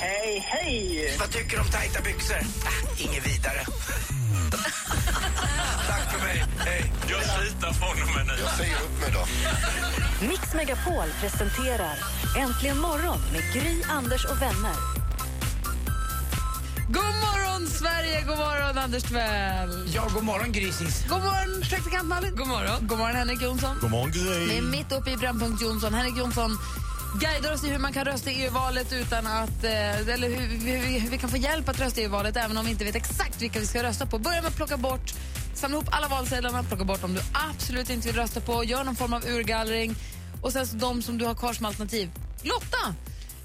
Hej, hej! Vad tycker du om tajta byxor? Ah, inget vidare. Tack för mig. Hej. Jag slutar från och med nu. Jag säger upp mig då. Mix Megapol presenterar Äntligen morgon med Gry, Anders och vänner. God morgon, Sverige! God morgon, Anders Tvell! Ja, god morgon Grisis. God morgon, praktikant Malin! God morgon, God morgon Henrik Jonsson! God morgon Gry. Vi är mitt uppe i Brännpunkt Jonsson. Henrik Jonsson guidar oss i hur man kan rösta i EU-valet utan att... eh, Eller hur, hur vi kan få hjälp att rösta i EU-valet även om vi inte vet exakt vilka vi ska rösta på. Börja med att plocka bort, samla ihop alla valsedlarna, plocka bort dem du absolut inte vill rösta på, gör någon form av urgallring och sen så de som du har kvar som alternativ. Lotta!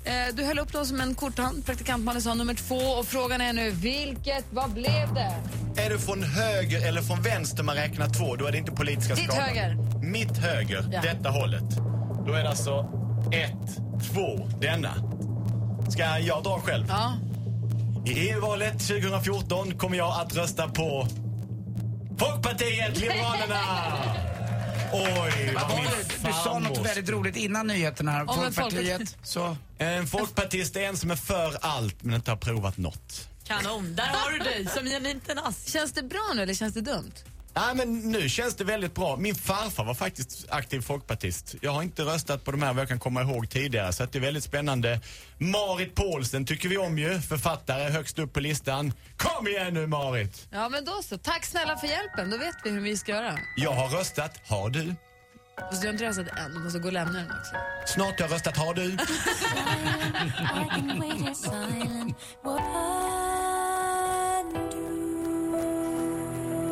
Eh, Du höll upp dem som en korthand, praktikantmannen sa nummer två och frågan är nu, vilket, vad blev det? Är du från höger eller från vänster man räknar två, då är det inte politiska Ditt skalan. höger. Mitt höger, Ja. detta hållet. Då är det alltså ett, två, denna. Ska jag dra själv? Ja. I EU-valet 2014 kommer jag att rösta på Folkpartiet Liberalerna! Oj, Vad min det? Du sa något väldigt roligt innan nyheterna. en Folkpartiet. Så. En folkpartist är en som är för allt men inte har provat något. Kanon, där har du dig som genuint en ask. Känns det bra nu eller känns det dumt? Nej, men nu känns det väldigt bra. Min farfar var faktiskt aktiv folkpartist. Jag har inte röstat på de här vad jag kan komma ihåg tidigare, så att det är väldigt spännande. Marit Paulsen tycker vi om ju, författare högst upp på listan. Kom igen nu Marit! Ja, men då så. Tack snälla för hjälpen. Då vet vi hur vi ska göra. Jag har röstat, har du? Fast du har inte röstat än. Du måste gå och lämna den också. Snart har jag röstat, har du?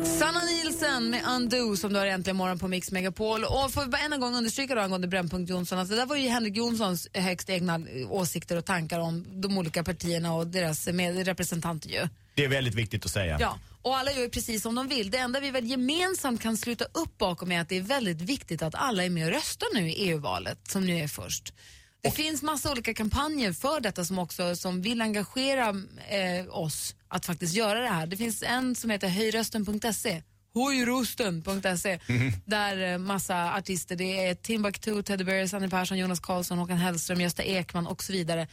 Sanna Nielsen med Undo som du har äntligen morgon på Mix Megapol. Och får vi bara en gång understryka då angående Brännpunkt Jonsson att det där var ju Henrik Jonssons högst egna eh, åsikter och tankar om de olika partierna och deras med representanter ju. Det är väldigt viktigt att säga. Ja, och alla gör precis som de vill. Det enda vi väl gemensamt kan sluta upp bakom är att det är väldigt viktigt att alla är med och röstar nu i EU-valet som nu är först. Det finns massa olika kampanjer för detta som också som vill engagera eh, oss att faktiskt göra det här. Det finns en som heter höjrösten.se Hojrosten.se där eh, massa artister, det är Timbuktu, Teddy Bears, Annie Persson, Jonas Karlsson, Håkan Hellström, Gösta Ekman och så vidare.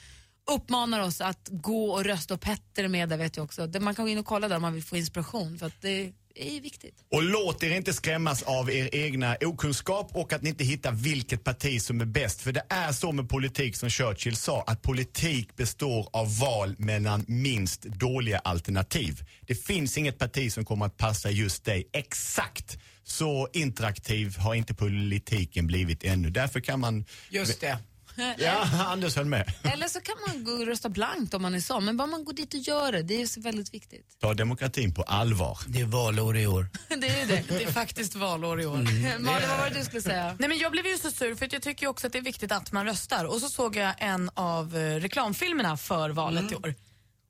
Uppmanar oss att gå och rösta. Och Petter är med där vet jag också. Man kan gå in och kolla där om man vill få inspiration för att det är viktigt. Och låt er inte skrämmas av er egna okunskap och att ni inte hittar vilket parti som är bäst. För det är så med politik som Churchill sa, att politik består av val mellan minst dåliga alternativ. Det finns inget parti som kommer att passa just dig exakt. Så interaktiv har inte politiken blivit ännu. Därför kan man... Just det. Ja, Anders höll med. Eller så kan man gå och rösta blankt om man är så, men bara man går dit och gör det, det är så väldigt viktigt. Ta demokratin på allvar. Det är valår i år. det är ju det. Det är faktiskt valår i år. Malin, vad var det du skulle säga? Nej, men jag blev ju så sur för att jag tycker också att det är viktigt att man röstar. Och så såg jag en av eh, reklamfilmerna för valet i år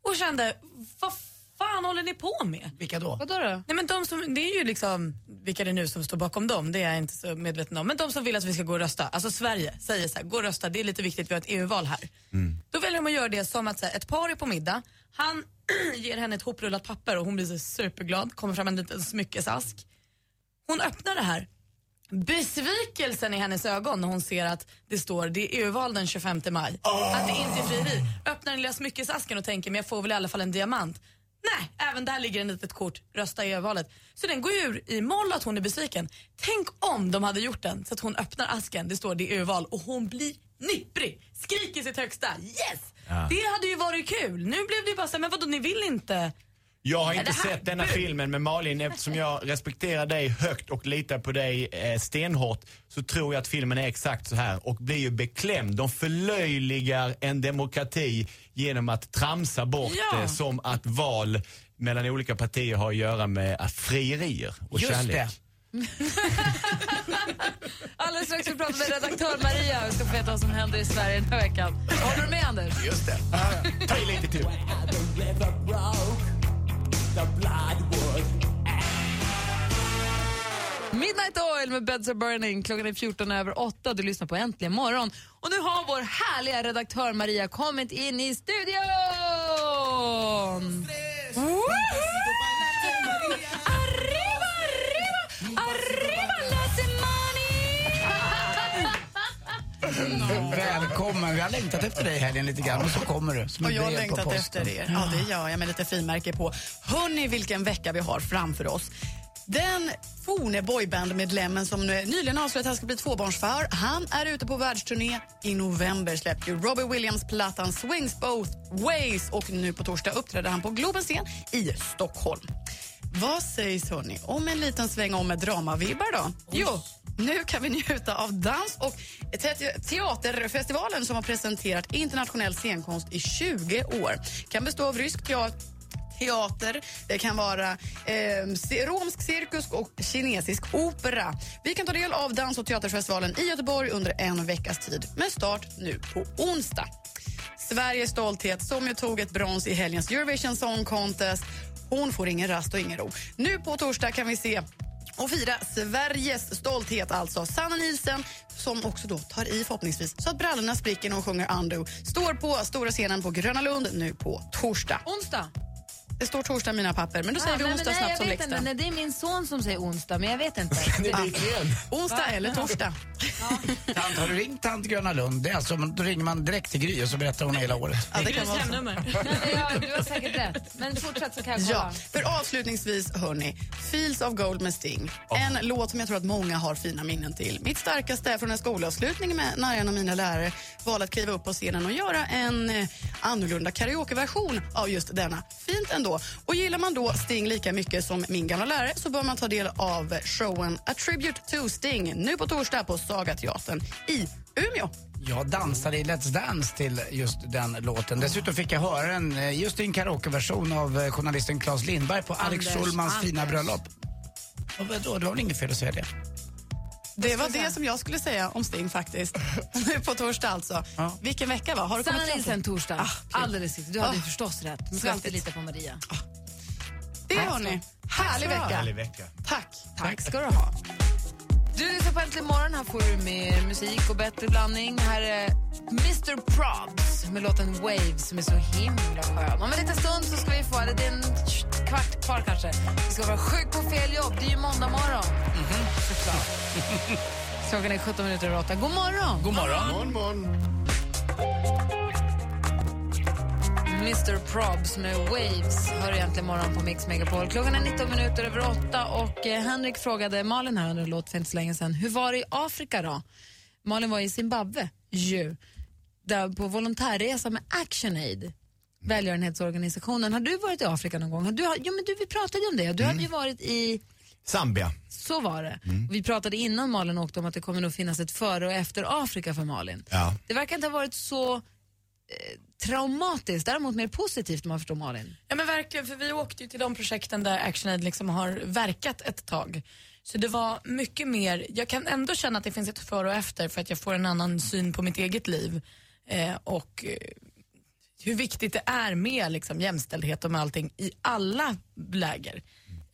och kände, vad fan håller ni på med? Vilka då? Vadå då? Nej, men de som, det är ju liksom, vilka det är nu som står bakom dem, det är jag inte så medveten om. Men de som vill att vi ska gå och rösta, alltså Sverige säger så här, gå och rösta, det är lite viktigt, vi har ett EU-val här. Då väljer de att göra det som att så här, ett par är på middag, han ger henne ett hoprullat papper och hon blir så superglad, kommer fram en liten smyckesask. Hon öppnar det här. Besvikelsen i hennes ögon när hon ser att det står det är EU-val den 25 maj. Att det inte är frieri. Öppnar den lilla smyckesasken och tänker men jag får väl i alla fall en diamant. Nej, även där ligger en litet kort, rösta i EU-valet. Så den går ur i moll att hon är besviken. Tänk om de hade gjort den så att hon öppnar asken, det står det är EU-val och hon blir nipprig, skriker sitt högsta yes! Det hade ju varit kul. Nu blev det ju bara så här, men vadå ni vill inte? Jag har inte sett denna filmen med Malin eftersom jag respekterar dig högt och litar på dig eh, stenhårt så tror jag att filmen är exakt så här och blir ju beklämd. De förlöjligar en demokrati genom att tramsa bort Ja. det som att val mellan olika partier har att göra med frierier och Just kärlek. det. Alldeles strax ska vi prata med redaktör Maria och ska få veta vad som händer i Sverige den här veckan. Håller du med Anders? Just det. Ta i lite till. Midnight Oil med Beds Are Burning. Klockan är 14 över 8. Du lyssnar på Äntligen morgon. Och nu har vår härliga redaktör Maria kommit in i studion! Välkommen, vi har längtat efter dig i helgen lite grann och så kommer du. Och jag har längtat efter er. Ja, det gör jag med lite frimärke på. Hörni, vilken vecka vi har framför oss. Den forne boybandmedlemmen som nu nyligen avslöjat att han ska bli tvåbarnsfar, han är ute på världsturné. I november släppte ju Robbie Williams plattan Swings Both Ways och nu på torsdag uppträder han på Globens scen i Stockholm. Vad sägs hörni om en liten sväng om med dramavibbar då? Jo, nu kan vi njuta av dans och te- teaterfestivalen som har presenterat internationell scenkonst i 20 år. Kan bestå av rysk teater teater, det kan vara eh, romsk cirkus och kinesisk opera. Vi kan ta del av dans och teaterfestivalen i Göteborg under en veckas tid med start nu på onsdag. Sveriges stolthet som ju tog ett brons i helgens Eurovision Song Contest. Hon får ingen rast och ingen ro. Nu på torsdag kan vi se och fira Sveriges stolthet, alltså Sanna Nielsen som också då tar i förhoppningsvis så att brallorna spricker när hon sjunger Undo. Står på stora scenen på Gröna Lund nu på torsdag. Onsdag. Det står torsdag i mina papper, men då säger Ah, vi nej, onsdag men nej, snabbt som läxta. inte. Nej, det är min son som säger onsdag, men jag vet inte. Onsdag Va? eller torsdag. Tant, har du ringt tant Gröna Lund? Det är alltså, då ringer man direkt till Gry och så berättar hon hela året. Ja, det kan vara så. ja, du har säkert rätt. Men fortsätt så kan jag kolla. Ja, för avslutningsvis, hörni, Fields of Gold med Sting. En låt som jag tror att många har fina minnen till. Mitt starkaste är från en skolavslutning med när en av mina lärare valde att kliva upp på scenen och göra en eh, annorlunda karaokeversion av just denna. Fint ändå. Och gillar man då Sting lika mycket som min gamla lärare så bör man ta del av showen A Tribute to Sting nu på torsdag på Sagateatern i Umeå. Jag dansade i Let's Dance till just den låten. Dessutom fick jag höra den eh, just i en karaokeversion av eh, journalisten Claes Lindberg på Alex Schulmans fina bröllop. Och vadå, det var väl inget fel att säga det? Det var det som jag skulle säga om Sting faktiskt. Nu på torsdag alltså. Vilken vecka va? Har du Sanna kommit fram Nilsson till? torsdag. Ah, Alldeles riktigt. Du hade ju Ah. förstås rätt. Men Svettigt. alltid lita på Maria. Det har ni. Härlig vecka. Härlig vecka. Tack. Tack ska du ha. Du lyssnar på Äntligen morgon. Här får du mer musik och bättre blandning. Här är Mr Probs med låten Waves som är så himla skön. Om en liten stund så ska vi få, det är en kvart kvar kanske, vi ska vara sjuk på fel jobb. Det är ju måndag morgon. Såklart. Klockan är 17 minuter över 8. God morgon! God morgon. Morgon, morgon. Mr Probs med Waves hör egentligen morgon på Mix Megapol. Klockan är 19 minuter över 8 och eh, Henrik frågade Malin här under låt för inte så länge sedan. Hur var det i Afrika då? Malin var i Zimbabwe ju. Där på volontärresa med ActionAid, välgörenhetsorganisationen. Har du varit i Afrika någon gång? Har du, jo, men du, vi pratade ju om det. Du hade ju varit i Zambia. så var det. Vi pratade innan Malin åkte om att det kommer nog finnas ett före och efter Afrika för Malin. Ja. Det verkar inte ha varit så eh, traumatiskt, däremot mer positivt om man förstår Malin. Ja men verkligen, för vi åkte ju till de projekten där ActionAid liksom har verkat ett tag. Så det var mycket mer, jag kan ändå känna att det finns ett före och efter för att jag får en annan syn på mitt eget liv. Eh, och eh, hur viktigt det är med liksom, jämställdhet och med allting i alla läger.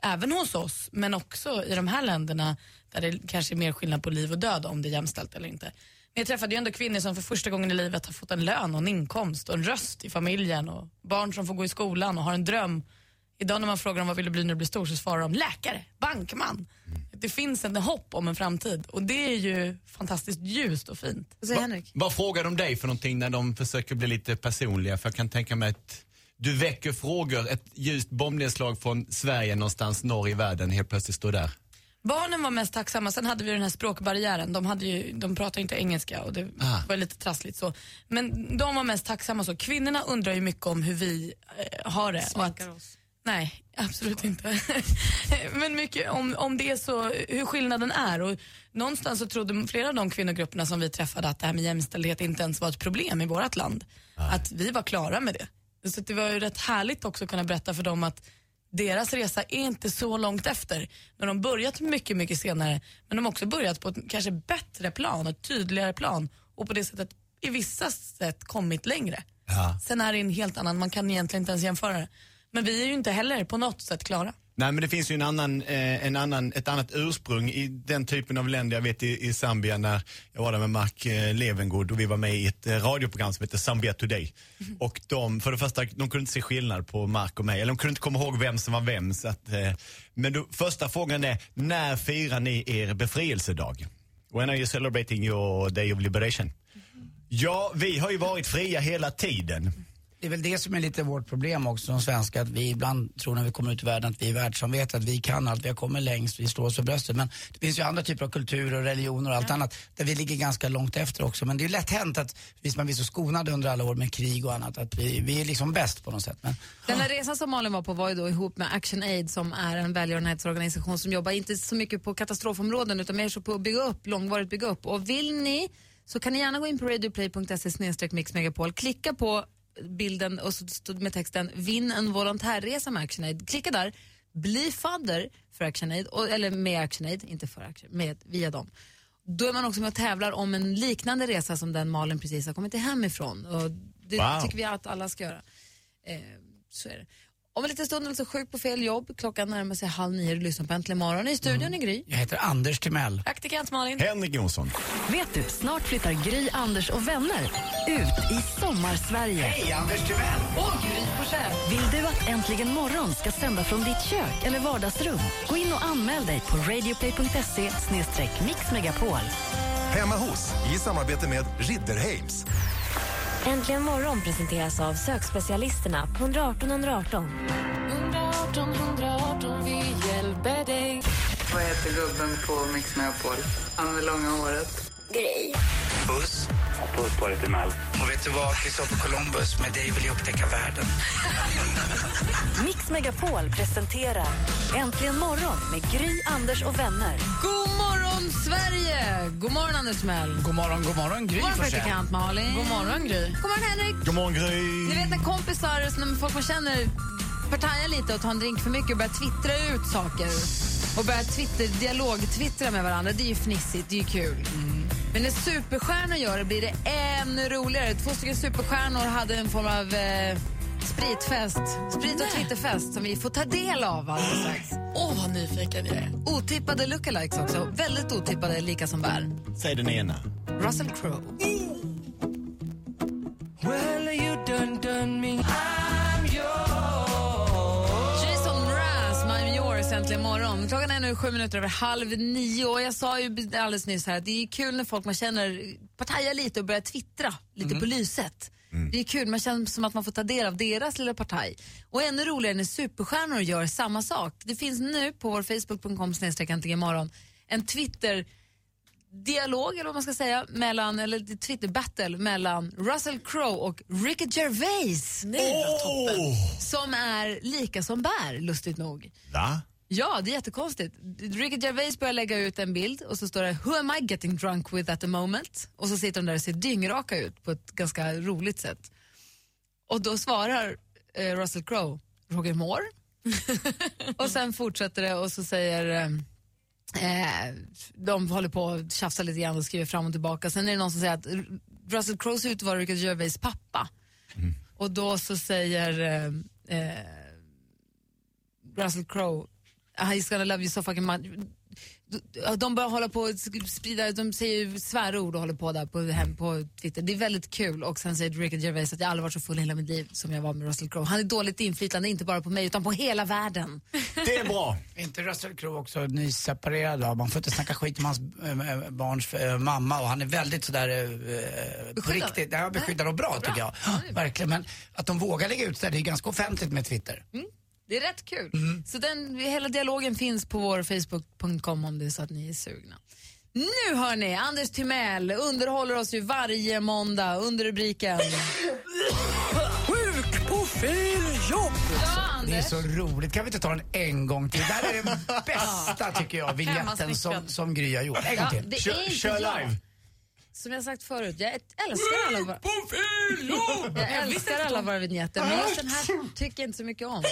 Även hos oss, men också i de här länderna där det kanske är mer skillnad på liv och död om det är jämställt eller inte. Men jag träffade ju ändå kvinnor som för första gången i livet har fått en lön och en inkomst och en röst i familjen och barn som får gå i skolan och har en dröm. Idag när man frågar dem vad vill du bli när du blir stor så svarar de läkare, bankman. Det finns en hopp om en framtid och det är ju fantastiskt ljust och fint. Vad säger Henrik? Vad frågar de dig för någonting när de försöker bli lite personliga? För jag kan tänka mig att du väcker frågor, ett ljust bombnedslag från Sverige någonstans norr i världen helt plötsligt står där. Barnen var mest tacksamma, sen hade vi den här språkbarriären. De, hade ju, de pratade inte engelska och det Ah. var lite trassligt så. Men de var mest tacksamma så. Kvinnorna undrar ju mycket om hur vi eh, har det. och att, oss. Nej, absolut inte. Men mycket om, om det är så, hur skillnaden är. Och någonstans så trodde flera av de kvinnogrupperna som vi träffade att det här med jämställdhet inte ens var ett problem i vårt land. Att vi var klara med det. Så det var ju rätt härligt också att kunna berätta för dem att deras resa är inte så långt efter. Men de börjat mycket, mycket senare. Men de har också börjat på ett kanske bättre plan, ett tydligare plan. Och på det sättet, i vissa sätt, kommit längre. Ja. Sen är det en helt annan, man kan egentligen inte ens jämföra det. Men vi är ju inte heller på något sätt klara. Nej men det finns ju en annan, eh, en annan, ett annat ursprung i den typen av länder. Jag vet i, i Zambia när jag var där med Mark eh, Levengood och vi var med i ett eh, radioprogram som heter Zambia Today. Och de, för det första, de kunde inte se skillnad på Mark och mig, eller de kunde inte komma ihåg vem som var vem. Så att, eh, men då, första frågan är, när firar ni er befrielsedag? When are you celebrating your day of liberation? Ja, vi har ju varit fria hela tiden. Det är väl det som är lite vårt problem också som svenskar, att vi ibland tror när vi kommer ut i världen att vi är världssamvete, att vi kan allt, vi har kommit längst, vi slår oss för bröstet. Men det finns ju andra typer av kulturer och religioner och allt annat där vi ligger ganska långt efter också. Men det är ju lätt hänt att vi som har blivit så skonade under alla år med krig och annat, att vi, vi är liksom bäst på något sätt. Men, Den här resan som Malin var på var ju då ihop med Action Aid som är en välgörenhetsorganisation som jobbar inte så mycket på katastrofområden utan mer så på att bygga upp, långvarigt bygga upp. Och vill ni så kan ni gärna gå in på radioplay.se mixmegapol, klicka på bilden och så det med texten Vinn en volontärresa med Action Aid. Klicka där, bli fadder för Action Aid, och, eller med Action Aid, inte för Action, med, via dem. Då är man också med och tävlar om en liknande resa som den Malin precis har kommit hemifrån. Och det Wow. tycker vi att alla ska göra. Eh, så är det. Om en liten stund är alltså sjuk på fel jobb. Klockan närmar sig halv nio och du lyssnar på Äntligen morgon. I studion är Gry. Jag heter Anders Timell. Praktikant Malin. Henrik Jonsson. Vet du, snart flyttar Gry, Anders och vänner ut i sommarsverige. Hej, Anders Timell! Och Gry Forssell. Vill du att Äntligen morgon ska sända från ditt kök eller vardagsrum? Gå in och anmäl dig på radioplay.se mixmegapol. Hemma hos, i samarbete med Ridderheims. Äntligen morgon presenteras av sökspecialisterna på 118 118. 118 118, vi hjälper dig. Vad heter gubben på Mix Megapol? Han med långa håret. Grej. Puss. Puss på dig till Mel. Och vet du vad? Kristoffer Columbus, med dig vill jag upptäcka världen. Mix Megapol presenterar Äntligen morgon med Gry, Anders och vänner. God morgon Sverige! God morgon Anders Mell. God morgon, god morgon Gry God morgon praktikant Malin. God morgon Gry. God morgon Henrik. God morgon Gry. Ni vet när kompisar, när folk man känner partajar lite och tar en drink för mycket och börjar twittra ut saker och börjar twitter, dialog-twittra med varandra. Det är ju fnissigt, det är ju kul. Men när superstjärnor gör det blir det ännu roligare. Två stycken superstjärnor hade en form av eh, spritfest, sprit och twitterfest som vi får ta del av alldeles strax. Åh, vad nyfiken jag är. Otippade lookalikes också. Väldigt otippade, lika som bär. Säg den ena. Russell Crowe. Well, äntligen morgon. Klockan är nu sju minuter över halv nio och jag sa ju alldeles nyss här att det är kul när folk man känner partajar lite och börjar twittra lite på lyset. Det är kul, man känner som att man får ta del av deras lilla partaj. Och ännu roligare när superstjärnor gör samma sak. Det finns nu på vår facebook.com snedstreck äntligen morgon en Twitter dialog eller vad man ska säga, mellan, eller Twitter-battle mellan Russell Crowe och Ricky Gervais. Nej, vad toppen. Som är lika som bär, lustigt nog. Va? Ja, det är jättekonstigt. Ricky Gervais börjar lägga ut en bild och så står det “Who am I getting drunk with at the moment?” och så sitter de där och ser dyngraka ut på ett ganska roligt sätt. Och då svarar eh, Russell Crowe “Roger Moore” och sen fortsätter det och så säger eh, eh, de håller på att tjafsa lite grann och skriver fram och tillbaka. Sen är det någon som säger att Russell Crowe ser ut att vara Ricky Gervais pappa. Och då så säger eh, eh, Russell Crowe He's gonna love you so fucking much. De- De börjar hålla på och sprida, de säger svärord och håller på där på, hem, på Twitter. Det är väldigt kul och sen säger Ricky Gervais att jag aldrig varit så full i hela mitt liv som jag var med Russell Crowe. Han är dåligt inflytande, inte bara på mig utan på hela världen. Det är bra. Är inte Russell Crowe också nyseparerad? Man får inte snacka skit om hans äh, barns äh, mamma och han är väldigt sådär äh, på Beskyddande. riktigt. Ja, beskyddande och bra, tycker jag. Verkligen. Men att de vågar lägga ut det, det är ganska offentligt med Twitter. Det är rätt kul. Så den, hela dialogen finns på vår facebook.com om det är så att ni är sugna. Nu hör ni, Anders Timell underhåller oss ju varje måndag under rubriken Sjuk på fel jobb! Ja, Det är så roligt. Kan vi inte ta den en gång till? Det här är den bästa, tycker jag, vignetten som, som Gry har gjort. En gång till. Kör, live. Som jag sagt förut, jag älskar alla våra... Jag älskar alla våra vignetter, men just den här tycker jag inte så mycket om.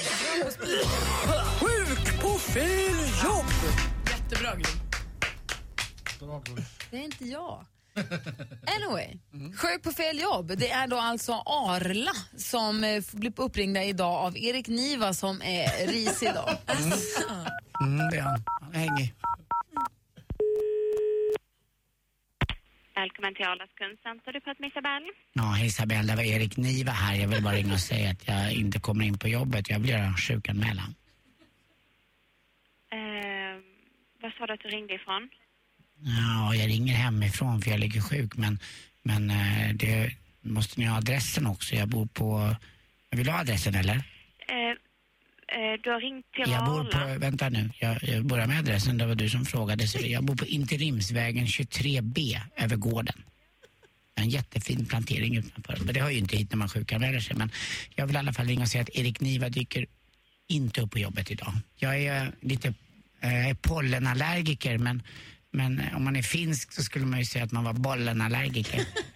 Sjuk på fel jobb! Jättebra Gry. Det är inte jag. Anyway, sjuk på fel jobb. Det är då alltså Arla som eh, blir uppringda idag av Erik Niva som är risig idag. Mm, det är han. Han är hängig. Välkommen till Arlas kundcenter. Du pratar med Isabelle. Ja, Isabel, det var Erik Niva här. Jag vill bara ringa och säga att jag inte kommer in på jobbet. Jag vill göra en sjukanmälan. Eh, vad sa du att du ringde ifrån? Ja, jag ringer hemifrån för jag ligger sjuk men, men eh, det måste ni ha adressen också. Jag bor på... Vill du ha adressen eller? Eh, du har ringt till Jag bor på, vänta nu, jag, jag börjar med adressen, det var du som frågade. Så jag bor på Interimsvägen 23B över gården. En jättefin plantering utanför. Men det hör ju inte hit när man sjukanmäler sig. Men jag vill i alla fall ringa och säga att Erik Niva dyker inte upp på jobbet idag. Jag är eh, lite eh, jag är pollenallergiker men, men eh, om man är finsk så skulle man ju säga att man var bollenallergiker.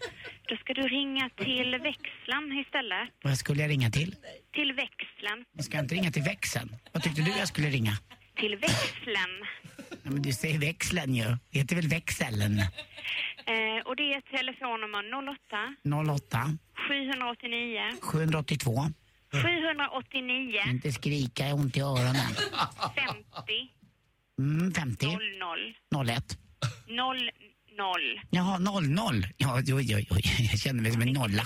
Du ringa till växeln istället. Vad skulle jag ringa till? Till växeln. Jag ska inte ringa till växeln. Vad tyckte du jag skulle ringa? Till växeln. Ja, men du säger växeln ju. Det heter väl växeln? Eh, och det är telefonnummer 08 08 789 782. 789 Inte skrika, jag har ont i öronen. 50 Mm, 50 00 01. 00. Jaha, 00. Ja, oj, oj, oj. Jag känner mig som en nolla.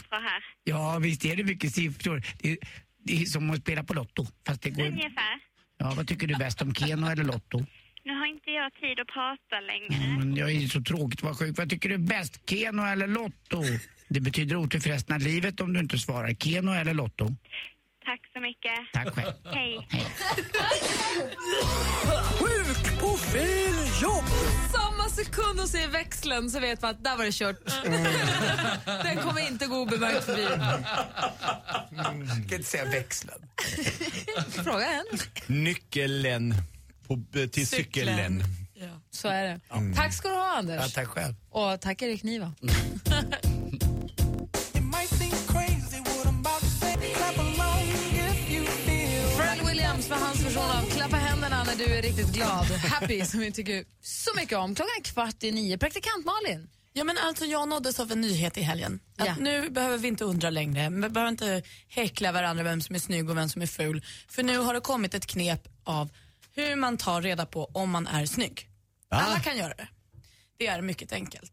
Ja, visst är det mycket siffror. Det är, det är som att spela på Lotto. Fast det går... Ungefär. Ja, vad tycker du bäst om Keno eller Lotto? Nu har inte jag tid att prata längre. Men jag är så tråkigt att vara sjuk. Vad tycker du är bäst? Keno eller Lotto? Det betyder otur för resten av livet om du inte svarar. Keno eller Lotto? Tack så mycket. Tack själv. Hej. Sjuk på fel jobb! Samma sekund hon säger växeln så vet man att där var det kört. Den kommer inte gå obemärkt förbi. Jag kan inte säga växeln. Fråga en. Nyckeln på, till cykeln. Så är det. Mm. Tack ska du ha, Anders. Ja, tack själv. Och tack Erik Niva. Pharrell Med hans version av Klappa händerna när du är riktigt glad. Happy, som vi tycker så mycket om. Klockan är kvart i nio. Praktikant Malin. Ja, men alltså, jag nåddes av en nyhet i helgen. Att Ja. Nu behöver vi inte undra längre. Vi behöver inte häckla varandra vem som är snygg och vem som är ful. För nu har det kommit ett knep av hur man tar reda på om man är snygg. Alla kan göra det. Det är mycket enkelt.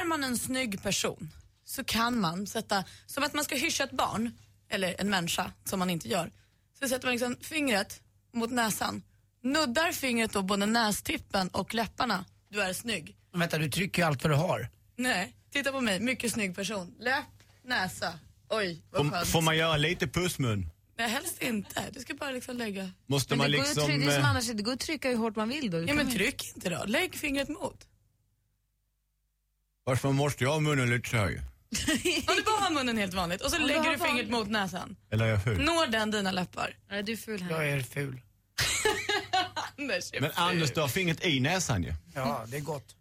Är man en snygg person så kan man sätta, som att man ska hyscha ett barn, eller en människa, som man inte gör. Så sätter man liksom fingret mot näsan, nuddar fingret då både nästippen och läpparna. Du är snygg. Men vänta, du trycker ju allt vad du har. Nej, titta på mig, mycket snygg person. Läpp, näsa. Oj, vad Får, skönt. får man göra lite pussmun? Nej, helst inte. Du ska bara liksom lägga... Måste Men man det, går liksom... att trycka, det är som eh, annars, det går att trycka hur hårt man vill då. Ja, men tryck inte då. Lägg fingret mot. Man måste ju ha munnen lite så här. Om du bara har munnen helt vanligt och så Om du lägger har du fingret vanligt. mot näsan. Eller är jag ful? Når den dina läppar? Nej, du är ful här. Jag är ful. Anders är Men ful. Anders, du har fingret i näsan ju. Ja, det är gott.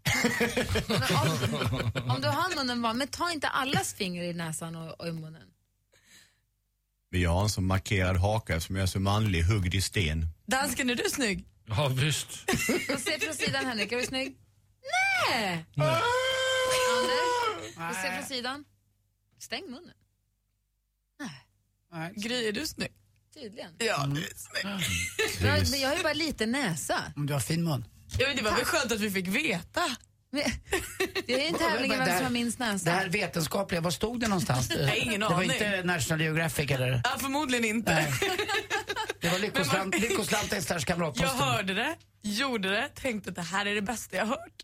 Om du har munnen van, men ta inte allas finger i näsan och, och i munnen. Men jag har en sån markerad haka eftersom jag är så manlig, huggd i sten. Dansken, är du snygg? Ja, visst. Och se från sidan, Henrik. Är du snygg? Nej! Anders, och se från sidan. Stäng munnen. Gry, är du snygg? Tydligen. Ja, du är snygg. Jag, men jag har ju bara lite näsa. Om du har fin mun. Ja, men det var väl skönt att vi fick veta. Det är en tävling om vem som har minst Det näsa. här vetenskapliga, var stod det någonstans? Nej, ingen det var aning. inte National Geographic eller? Ja, förmodligen inte. Nej. Det var Lyckoslant, Lyckoslant Esters Jag kamratposten. hörde det, gjorde det, tänkte att det här är det bästa jag har hört.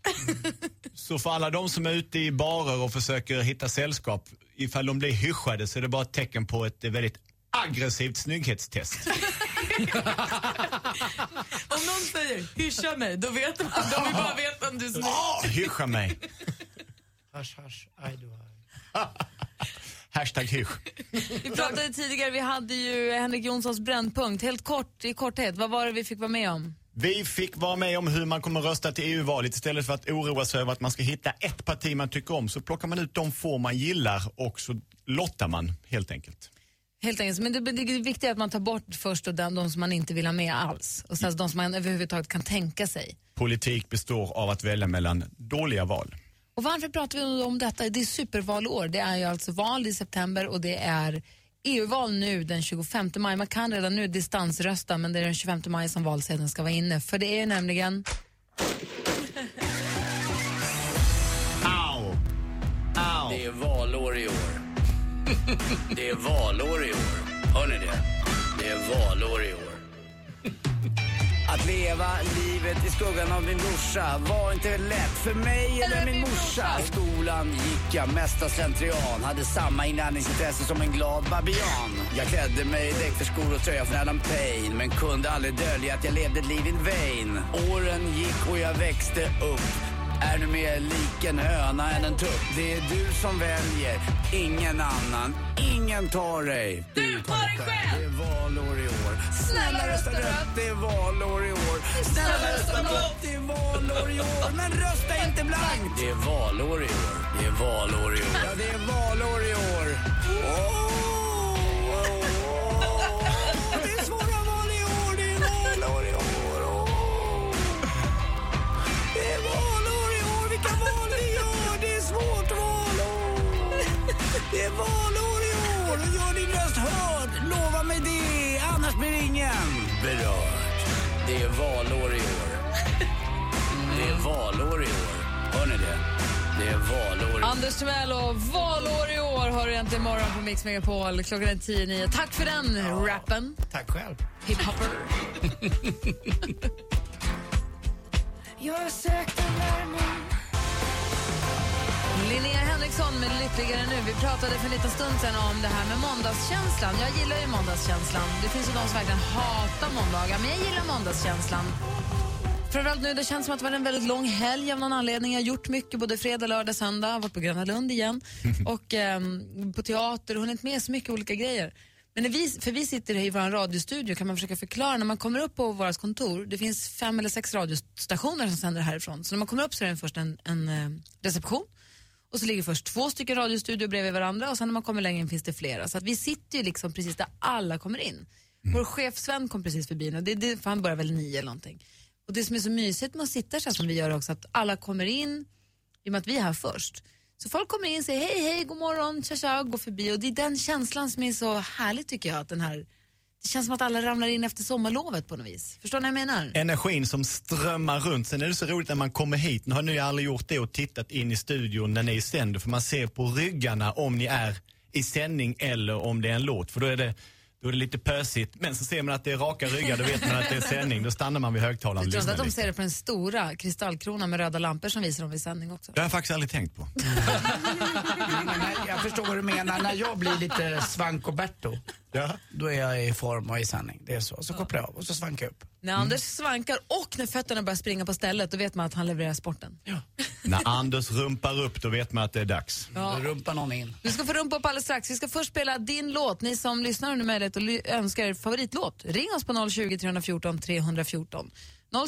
Så för alla de som är ute i barer och försöker hitta sällskap, ifall de blir hyschade så är det bara ett tecken på ett väldigt aggressivt snygghetstest. Om någon säger hyscha mig, då vet man. De vill bara veta om du är snygg. Åh, hyscha mig! Hush, hush, aj du aj. Hashtag hysch. Vi pratade tidigare, vi hade ju Henrik Jonssons brännpunkt. Helt kort, i korthet, vad var det vi fick vara med om? Vi fick vara med om hur man kommer rösta till EU-valet. Istället för att oroa sig över att man ska hitta ett parti man tycker om så plockar man ut de få man gillar och så lottar man helt enkelt. Helt enkelt, men det, det är viktigt att man tar bort först och den, de som man inte vill ha med alls. Och sen de som man överhuvudtaget kan tänka sig. Politik består av att välja mellan dåliga val. Och varför pratar vi om detta? Det är supervalår. Det är ju alltså val i september och det är EU-val nu den 25 maj. Man kan redan nu distansrösta men det är den 25 maj som valsedeln ska vara inne. För det är nämligen... Au! Au! Det är valår i år. Det är valår i år. Hör ni det? Det är valår i år. Att leva livet i skuggan av min brorsa var inte lätt för mig eller min morsa. I skolan gick jag mest av slentrian. Hade samma inlärningsintresse som en glad babian. Jag klädde mig i däck för skor och tröja från Adam Payne. Men kunde aldrig dölja att jag levde ett liv in vain. Åren gick och jag växte upp. Är du mer lik en höna än en tupp? Det är du som väljer, ingen annan. Ingen tar dig. Du tar dig själv! Det är valår i år. Snälla rösta rött, det är valår i år. Snälla rösta blått, det är valår i år. Men rösta inte blankt! Det är valår i år. Det är valår i år. Ja, det är valår i år. Det Det är valår i år. Gör din röst hörd. Lova mig det, annars blir ingen berörd. Det är valår i år. Det är valår i år. Hör ni det? Det är valår i år. Anders Timell och valår i år har du äntligen morgon på Mix Megapol. Klockan är tio nio. Tack för den rappen. Tack själv. Hiphopper. Jag sökte värmen Linnea Henriksson med Lyckligare nu. Vi pratade för en liten stund sedan om det här med måndagskänslan. Jag gillar ju måndagskänslan. Det finns ju de som verkligen hatar måndagar, men jag gillar måndagskänslan. Framförallt nu, det känns som att det var en väldigt lång helg av någon anledning. Jag har gjort mycket både fredag, lördag, söndag. Jag har varit på Gröna Lund igen. och ehm, på teater och hunnit med så mycket olika grejer. Men vi, för vi sitter i vår radiostudio kan man försöka förklara när man kommer upp på vårt kontor. Det finns fem eller sex radiostationer som sänder härifrån. Så när man kommer upp så är det först en, en eh, reception. Och så ligger först två stycken radiostudior bredvid varandra och sen när man kommer längre in finns det flera. Så att vi sitter ju liksom precis där alla kommer in. Vår chef Sven kom precis förbi nu, det, det, för han börjar väl nio eller någonting. Och det som är så mysigt med att sitta så här som vi gör också, att alla kommer in, i och med att vi är här först. Så folk kommer in och säger hej, hej, god morgon, tja, tja, går förbi. Och det är den känslan som är så härlig tycker jag. Att den här, det känns som att alla ramlar in efter sommarlovet på något vis. Förstår ni vad jag menar? Energin som strömmar runt. Sen är det så roligt när man kommer hit, nu har ni aldrig gjort det och tittat in i studion när ni sänder, för man ser på ryggarna om ni är i sändning eller om det är en låt, för då är det då är det lite pösigt, men så ser man att det är raka ryggar, då vet man att det är sändning. Då stannar man vid högtalaren Du och tror inte lyssnar att de ser det på den stora kristallkronan med röda lampor som visar dem vid sändning också? Det har jag faktiskt aldrig tänkt på. Jag förstår vad du menar. När jag blir lite svankoberto, då är jag i form och i sanning. Det är så. Så kopplar jag av och så svankar jag upp. När Anders svankar och när fötterna börjar springa på stället, då vet man att han levererar sporten. När Anders rumpar upp, då vet man att det är dags. Ja. Då rumpar någon in. Du ska få rumpa upp alldeles strax. Vi ska först spela din låt. Ni som lyssnar har nu möjlighet att önska er favoritlåt. Ring oss på 020 314 314.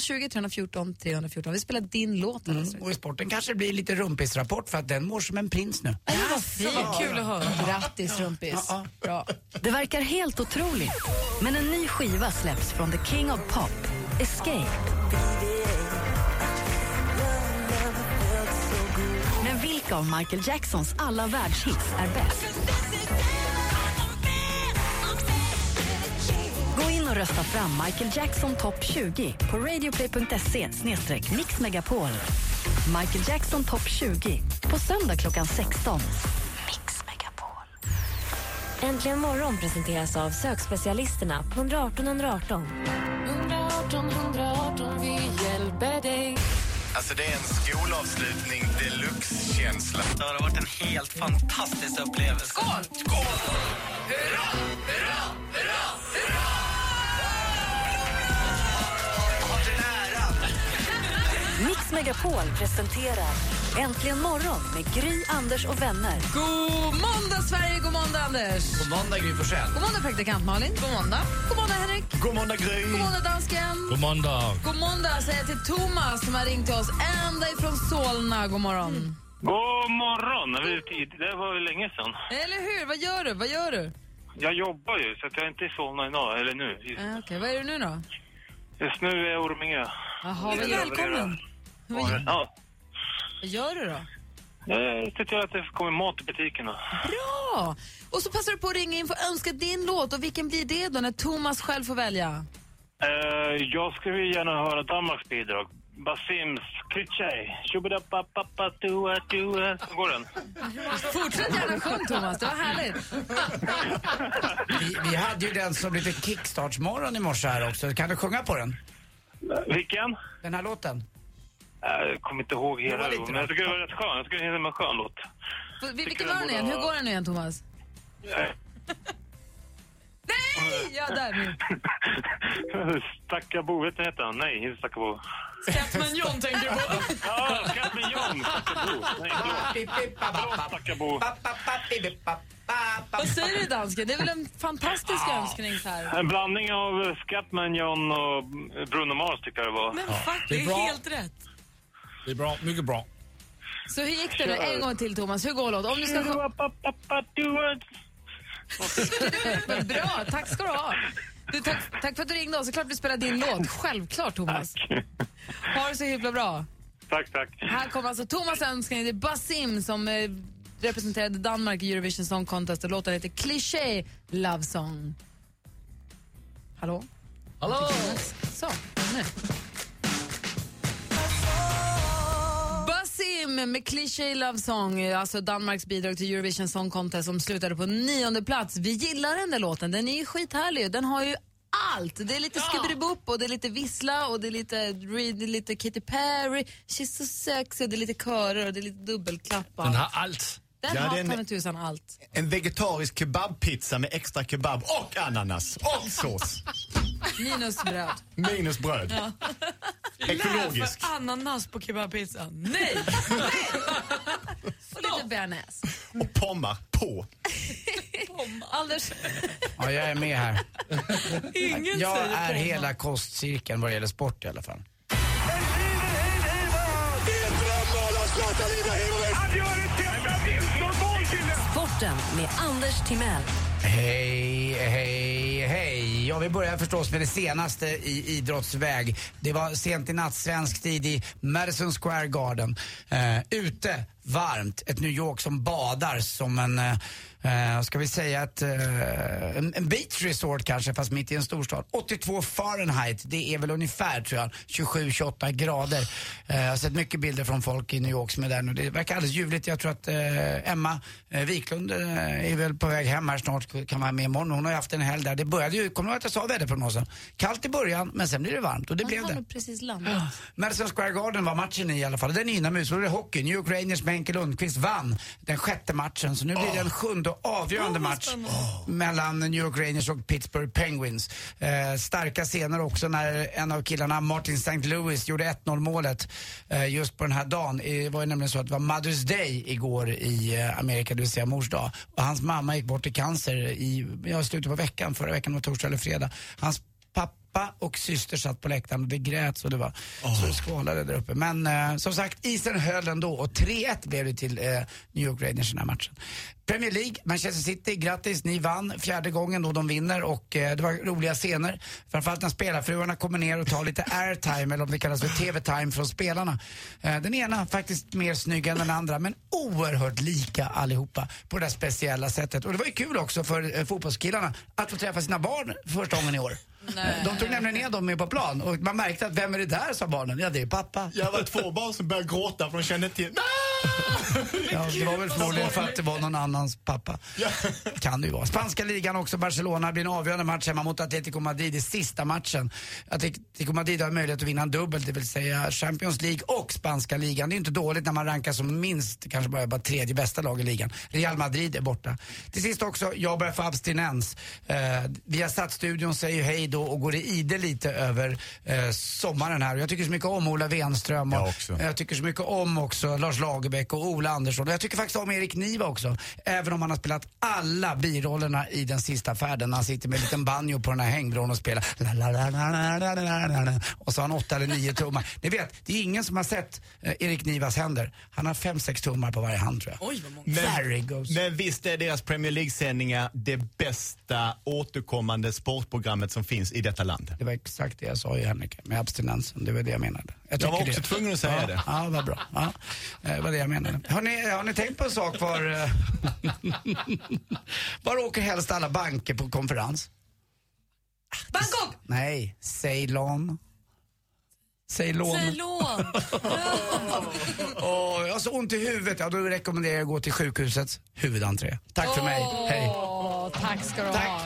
020 314 314. Vi spelar din låt alldeles strax. Och i sporten kanske det blir lite rumpisrapport för att den mår som en prins nu. Ja, vad fint. Kul att höra. Grattis Rumpis. Bra. Det verkar helt otroligt, men en ny skiva släpps från The King of Pop, Escape. Men vilka av Michael Jacksons alla världshits är bäst? In och rösta fram Michael Jackson topp 20 på radioplay.se mixmegapol. Michael Jackson topp 20 på söndag klockan 16. Äntligen morgon presenteras av sökspecialisterna på 118 118. 118 118 vi hjälper dig Alltså det är en skolavslutning deluxe-känsla. Det har varit en helt fantastisk upplevelse. Skål! Skål! Hurra! Hurra! Hurra! Megapol presenterar Äntligen morgon med Gry, Anders och vänner. God måndag Sverige, god måndag Anders. God måndag Gry Forssell. God måndag praktikant Malin. God måndag. God måndag Henrik. God måndag Gry. God måndag dansken. God måndag. God måndag säger jag till Thomas som har ringt till oss ända ifrån Solna. God morgon. God morgon! Det var ju länge sedan. Eller hur? Vad gör du? Vad gör du? Jag jobbar ju, så att jag är inte i Solna idag, eller nu. Eh, Okej, vad är du nu då? just nu är jag i Orminge. Jaha, vad Ja, vad gör du då? Jag ser till att det kommer mat i butikerna. Bra! Och så passar du på att ringa in för att önska din låt. Och vilken blir det då när Thomas själv får välja? Eh, jag skulle gärna höra Danmarks bidrag. Basims Klitschej. Tjubidapapapatuadua. Så går den. Fortsätt gärna sjung Thomas, det var härligt. Vi, vi hade ju den som lite kickstartsmorgon i morse här också. Kan du sjunga på den? Vilken? Den här låten. Jag kommer inte ihåg Det var hela, lite men jag tycker det var rätt skön. Jag tycker det är en skön låt. Vil- Vilken var den igen? Hur går den nu igen Thomas? Eh, Nej! Ja, där nu. Stackabo, vet ni heter han? Nej, inte Stackabo. Scatman John tänker du på? Ja, Scatman John, Stackabo. Nej, förlåt. Stackabo. Vad säger du dansken? Det är väl en fantastisk önskning så här. En blandning av Scatman John och Bruno Mars tycker jag det var. Men fuck, det det är är bra. helt rätt. Det är bra, mycket bra. Så hur gick det nu? En gång till Thomas, hur går låten? Om du ska sjunga... Men bra, tack ska du ha. Du, tack, tack för att du ringde oss. Såklart vi spelar din låt. Självklart Thomas. Ha det så himla bra. Tack, tack. Här kommer alltså Thomas önskning. Det är Basim som eh, representerade Danmark i Eurovision Song Contest och låten heter Cliché Love Song. Hallå? Hallå! Så, nu. Basim med Cliché Love Song, alltså Danmarks bidrag till Eurovision Song Contest som slutade på nionde plats. Vi gillar den där låten, den är ju skithärlig. Den har ju allt. Det är lite ja. och det är lite vissla och det är lite, det är lite Katy Perry, She's so sexy, och det är lite körer och det är lite dubbelklapp. och Den har allt. Den Ja, har det är en- ta mig tusan allt. En vegetarisk kebabpizza med extra kebab och ananas och sås. Minus bröd. Minus bröd. Ja. Ekologisk. För ananas på kebabpizzan. Nej! Och lite bearnaise. Och pommar på. Anders, Ja, jag är med här. Ingen jag säger är pomma. hela kostcirkeln vad det gäller sport i alla fall. Sporten med Anders Timell. Hej, hej, hej. Ja, vi börjar förstås med det senaste i idrottsväg. Det var sent i natt, svensk tid i Madison Square Garden. Eh, ute, varmt, ett New York som badar som en, eh, eh, ska vi säga ett, eh, en, en beach resort kanske, fast mitt i en storstad. 82 Fahrenheit, det är väl ungefär tror jag, 27-28 grader. Eh, jag har sett mycket bilder från folk i New York som är där nu. Det verkar alldeles ljuvligt. Jag tror att eh, Emma eh, Wiklund eh, är väl på väg hem här snart, kan vara med imorgon. Hon har ju haft en helg där. Det började ju, kommer du ihåg att jag sa väderprognosen? Kallt i början, men sen blir det varmt och det blev Han har det. precis landat. Madison Square Garden var matchen i alla fall. Den är inomhus. Och det är hockey. New York Rangers med Henke Lundqvist vann den sjätte matchen. Så nu blir det en sjunde avgörande match mellan New York Rangers och Pittsburgh Penguins. Eh, starka scener också när en av killarna, Martin St. Louis, gjorde 1-0 målet eh, just på den här dagen. Eh, Det var ju nämligen så att det var Mother's Day igår i eh, Amerika, det vill säga mors dag. Och hans mamma gick bort i cancer i ja, slutet på veckan, förra veckan var torsdag eller fredag. Hans pappa och syster satt på läktaren och det grät så det var så det skvalade där uppe. Men eh, som sagt, isen höll ändå och 3-1 blev det till eh, New York Rangers den här matchen. Premier League, Manchester City, grattis, ni vann fjärde gången då de vinner och eh, det var roliga scener. Framförallt när spelarfruarna kommer ner och tar lite airtime eller om det kallas för TV-time från spelarna. Eh, den ena faktiskt mer snygg än den andra men oerhört lika allihopa på det där speciella sättet. Och det var ju kul också för eh, fotbollskillarna att få träffa sina barn för första gången i år. Nej. De tog nämligen ner dem med på plan och man märkte att vem är det där sa barnen? Ja det är pappa. Jag var två barn som började gråta för de kände till. Ja, det var väl förmodligen för att det var någon annans pappa. Kan det ju vara. Spanska ligan också, Barcelona blir en avgörande match hemma mot Atletico Madrid i sista matchen. Atletico Madrid har möjlighet att vinna en dubbel, det vill säga Champions League och spanska ligan. Det är inte dåligt när man rankar som minst, kanske bara, bara tredje bästa lag i ligan. Real Madrid är borta. Till sist också, jag börjar få abstinens. Eh, via studion säger hej då då och går i ide lite över eh, sommaren här. Jag tycker så mycket om Ola Wenström och jag, också. jag tycker så mycket om också Lars Lagerbäck och Ola Andersson. Och jag tycker faktiskt om Erik Niva också. Även om han har spelat alla birollerna i Den sista färden. Han sitter med en liten banjo på den här hängbron och spelar och så har han åtta eller nio tummar. Ni vet, det är ingen som har sett eh, Erik Nivas händer. Han har fem, sex tummar på varje hand tror jag. Oj, vad många. Men, men visst är deras Premier League-sändningar det bästa återkommande sportprogrammet som finns i detta land? Det var exakt det jag sa ju Henrik, med abstinensen. Det var det jag menade. Jag tycker var också det. tvungen att säga ja, det. Ja, vad bra. Ja, eh, vad det jag menade. Har ni, har ni tänkt på en sak var... eh, var åker helst alla banker på konferens? Bangkok! Nej, Ceylon. Ceylon. Ceylon! Åh, jag har så ont i huvudet. Ja, då rekommenderar jag att gå till sjukhusets huvudentré. Tack för mig. Hej. Tack ska du ha.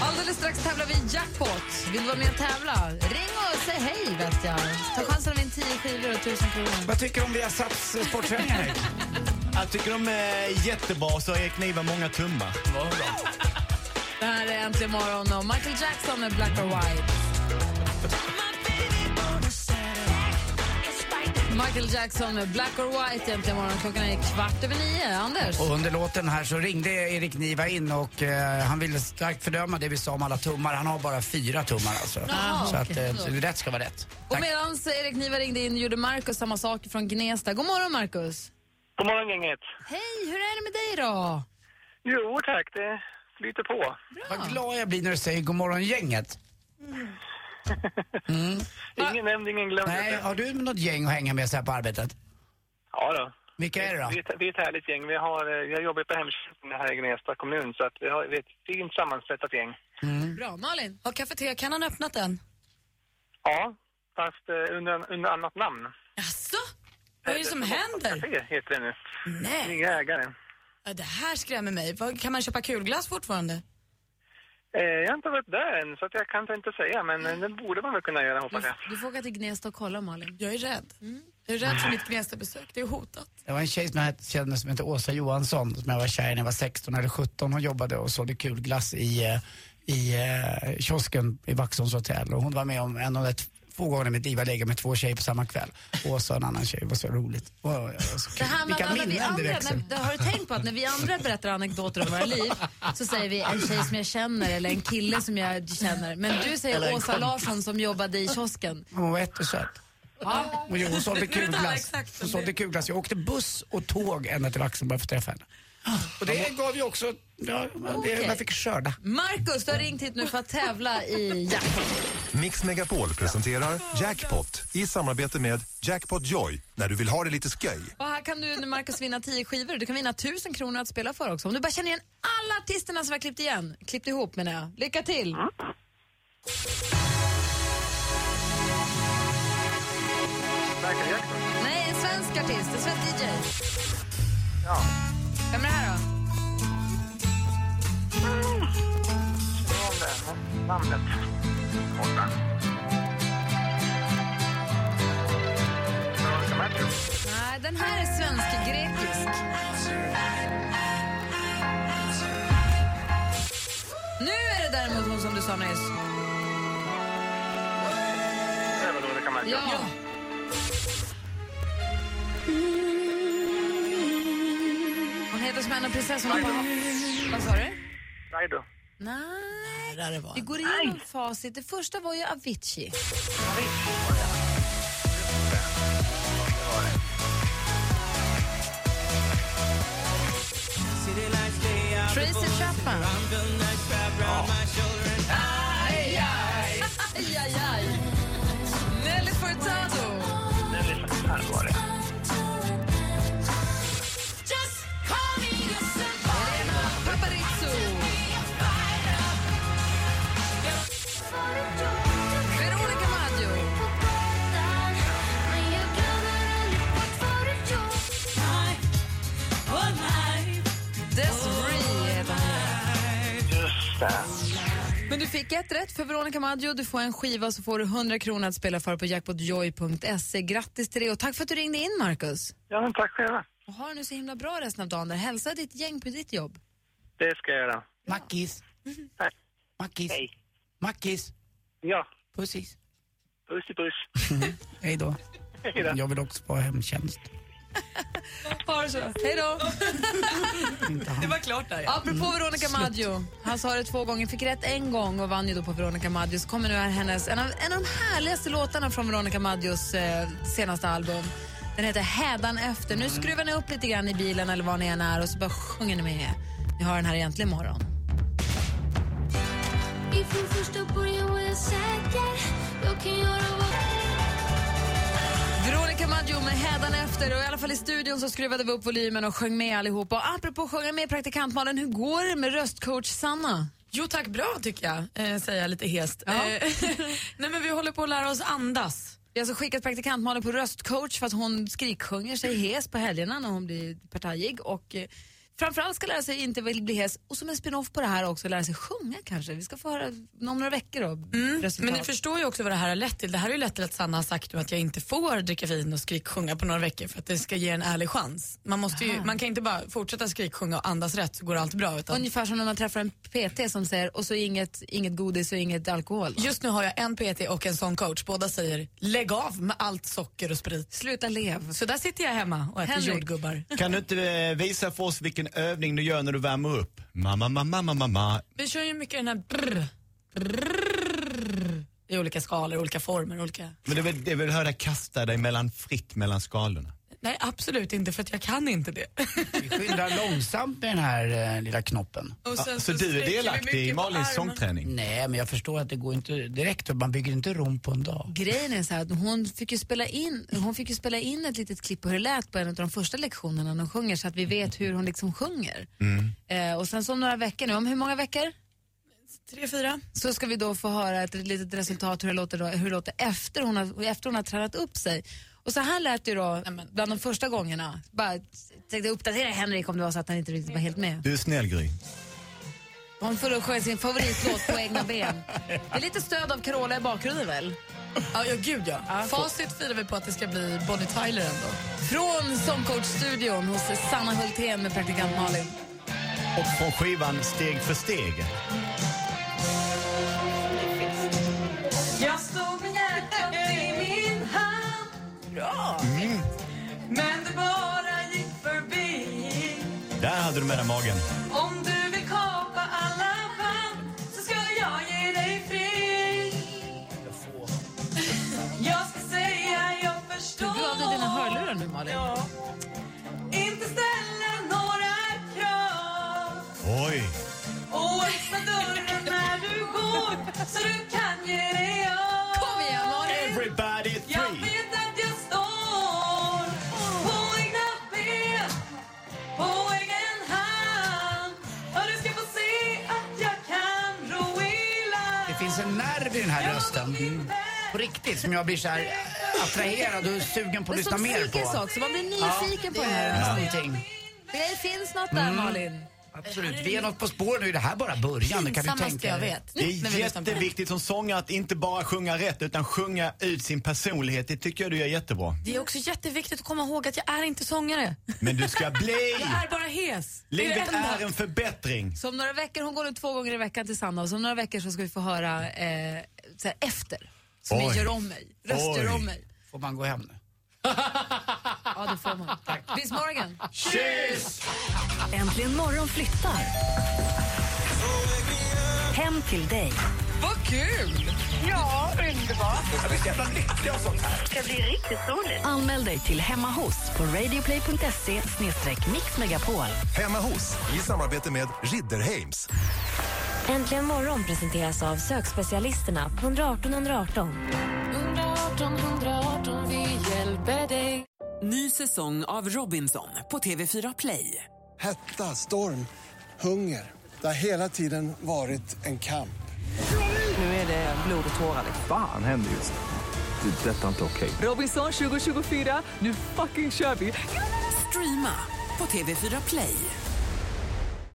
Alldeles strax tävlar vi i jackpot. Vill du vara med och tävla? Ring och säg hej vet jag. Ta chansen att vinna 10 skivor och 1000 kronor. Vad tycker du om Viasats eh, sportsändningar? Jag tycker de är jättebra, så Erik Niva många tummar. Det här är Äntligen morgon och Michael Jackson med Black or White. Michael Jackson med Black or White egentligen morgon. Klockan är kvart över nio. Anders? Och under låten här så ringde Erik Niva in och eh, han ville starkt fördöma det vi sa om alla tummar. Han har bara fyra tummar alltså. Jaha, så att eh, så rätt ska vara rätt. Och medan Erik Niva ringde in gjorde Markus samma sak från Gnesta. God morgon Markus. God morgon gänget. Hej, hur är det med dig då? Jo tack, det flyter på. Vad glad jag blir när du säger god morgon gänget. Mm. Ingen nämnd, ingen glömd. Nej, har du något gäng att hänga med så här på arbetet? Ja då. Vilka är det då? Vi är, ett- vi är ett härligt gäng. Vi har, eh, jag jobbar på hemtjänsten här i Gnesta kommun så att vi har vi är ett fint sammansättat gäng. Bra, Malin? Har kafeteriakannan öppnat än? Ja, fast eh, under, under annat namn. Jaså? Vad är det som händer? Café heter det nu. Nej. Nya ägare. Ja, det här skrämmer mig. Kan man köpa kulglass fortfarande? Eh, jag har inte varit där än så att jag kan inte säga men eh, det borde man väl kunna göra hoppas jag. Du får åka till Gnesta och kolla, Malin. Jag är rädd. Jag är rädd för mitt Gnesta-besök. Det är hotat. Det var en tjej som jag kände som hette Åsa Johansson som jag var kär i när jag var 16 eller 17. Hon jobbade och sålde kulglass i, eh, i eh, kiosken i Vaxholms hotell. Och hon var med om en av de t- få gånger i mitt liv jag legat med två tjejer på samma kväll. Åsa och en annan tjej. Var så roligt. Och, och, så Det här med Vilka att när vi minnen det andra, växer. när, har du tänkt på att när vi andra berättar anekdoter om våra liv så säger vi en tjej som jag känner eller en kille som jag känner. Men du säger Åsa kompis. Larsson som jobbade i kiosken. Hon var jättesöt. Ja. Och hon sålde kulglass. Hon sålde kulglass. Jag åkte buss och tåg ända till Vaxholm bara för att träffa henne. Och det gav ju också, ja, det, Okej. jag fick skörda. Markus, du har ringt hit nu för att tävla i jackpot. Mix Megapol presenterar Jackpot i samarbete med Jackpot Joy när du vill ha det lite sköj. Och här kan du nu Markus vinna 10 skivor. Du kan vinna 1000 kronor att spela för också. Om du bara känner igen alla artisterna som har klippt igen. Klippt ihop menar jag. Lycka till! Nej, en svensk artist, en svensk DJ. Ja. Vem är det här då? Känner om det. Namnet. Borta. Nej, den här är svensk-grekisk. Nu är det däremot hon som du sa nyss. Det är Veronica Ja. Heter som en av prinsessorna på... Vad sa du? Raido. Nej, vi går igenom facit. Det första var ju Avicii. Tracy Chapman. Aj. Aj, aj, aj. Nelly Furtado. Nelly Furtado var det. Det. Men du fick ett rätt för Veronica Maggio. Du får en skiva så får du 100 kronor att spela för på jackpotjoy.se. Grattis till det och tack för att du ringde in, Marcus. Ja, men tack själva. Och ha det nu så himla bra resten av dagen. där. Hälsa ditt gäng på ditt jobb. Det ska jag göra. Mackis. Tack. Mackis. Hej. Mackis. Ja. Pussis. Puss i puss. Hej då. Hej då. Jag vill också vara hemtjänst. Ha det så. Hej då. Det var klart där. Ja. Apropå Veronica Maggio. Han sa det två gånger, fick rätt en gång och vann ju då på Veronica Maggio. Så kommer nu här hennes, en av, en av de härligaste låtarna från Veronica Maggios eh, senaste album. Den heter Hädan efter. Nu skruvar ni upp lite grann i bilen eller var ni än är och så bara sjunger ni med. Ni har den här egentligen imorgon. Ifrån första början var jag säker Jag kan göra vad DiMaggio med hädanefter och i alla fall i studion så skruvade vi upp volymen och sjöng med allihop. Och apropå att sjunga med praktikant Malin, hur går det med röstcoach Sanna? Jo tack, bra tycker jag, eh, säger jag lite hest. Ja. Eh, Nej men vi håller på att lära oss andas. Vi har alltså skickat praktikant Malin på röstcoach för att hon skriksjunger sig hes på helgerna när hon blir partajig och eh, framförallt ska lära sig inte vill bli hes och som en spin-off på det här också lära sig sjunga kanske. Vi ska få höra om några veckor då. resultat. Men ni förstår ju också vad det här har lett till. Det här har ju lett till att Sanna har sagt nu att jag inte får dricka vin och skriksjunga på några veckor för att det ska ge en ärlig chans. Man, måste ju, man kan inte bara fortsätta skriksjunga och andas rätt så går allt bra. Utan Ungefär som när man träffar en PT som säger och så inget, inget godis och inget alkohol. va? Just nu har jag en PT och en sån coach. Båda säger lägg av med allt socker och sprit. Sluta lev. Så där sitter jag hemma och äter Henrik. jordgubbar. Kan du inte eh, visa för oss vilken övning du gör när du värmer upp? Mamma, mamma, mamma, mamma. Vi kör ju mycket den här brr, brr, i olika skalor, olika former, olika... Men det är väl, det är väl höra kasta dig mellan fritt mellan skalorna? Nej absolut inte för att jag kan inte det. Vi skyndar långsamt med den här eh, lilla knoppen. Och sen Ja, så så du är delaktig i Malins sångträning? Nej, men jag förstår att det går inte direkt. Man bygger inte rom på en dag. Grejen är så här att hon fick ju spela in, hon fick ju spela in ett litet klipp på hur det lät på en av de första lektionerna när hon sjunger så att vi vet hur hon liksom sjunger. Eh, och sen så om några veckor nu, om hur många veckor? Tre, fyra. Så ska vi då få höra ett litet resultat hur det låter, då, hur det låter efter, hon har, efter hon har tränat upp sig. Och så här lät det då bland de första gångerna. Bara tänkte uppdatera Henrik om det var så att han inte riktigt var helt med. Du är snäll Gry. Hon får sjunga sin favoritlåt på egna ben. Det är lite stöd av Carola i bakgrunden väl? Ja, ja gud ja. Facit firar vi på att det ska bli Bonnie Tyler ändå. Från Songcoach-studion hos Sanna Hultén med praktikant Malin. Och från skivan Steg för steg. Magen. På riktigt, som jag blir så här attraherad och sugen på att lyssna som mer på. psykisk också, man blir nyfiken på det det är här. någonting. Det finns något där Mm. Malin. Absolut. Vi är något på spår nu. Det här är bara början. Det kan du tänka jag vet. Det är jätteviktigt som sångare att inte bara sjunga rätt utan sjunga ut sin personlighet. Det tycker jag du gör jättebra. Det är också jätteviktigt att komma ihåg att jag är inte sångare. Men du ska bli! Jag är bara hes. Är Livet enda. är en förbättring. Så om några veckor, hon går nu två gånger i veckan till Sanna och så om några veckor så ska vi få höra eh, så här, efter. Så Oj. gör om mig, röster Oj. om mig. Får man gå hem nu? Ja, det får man. Tack. Bis morgon. Kyss! Äntligen morgon flyttar. Hem till dig. Vad kul! Ja, underbart. Jag blir så jävla lycklig av sånt här. Det ska bli riktigt roligt. Anmäl dig till Hemma hos på radioplay.se mixmegapol. Hemma hos, i samarbete med Ridderheims. Äntligen morgon presenteras av sökspecialisterna på 118 118. 118 118, vi hjälper dig. Ny säsong av Robinson på TV4 Play. Hetta, storm, hunger. Det har hela tiden varit en kamp. Nu är det blod och tårar. Fan händer just nu. Det. är Detta är inte okej. Robinson 2024, nu fucking kör vi! Streama på TV4 Play.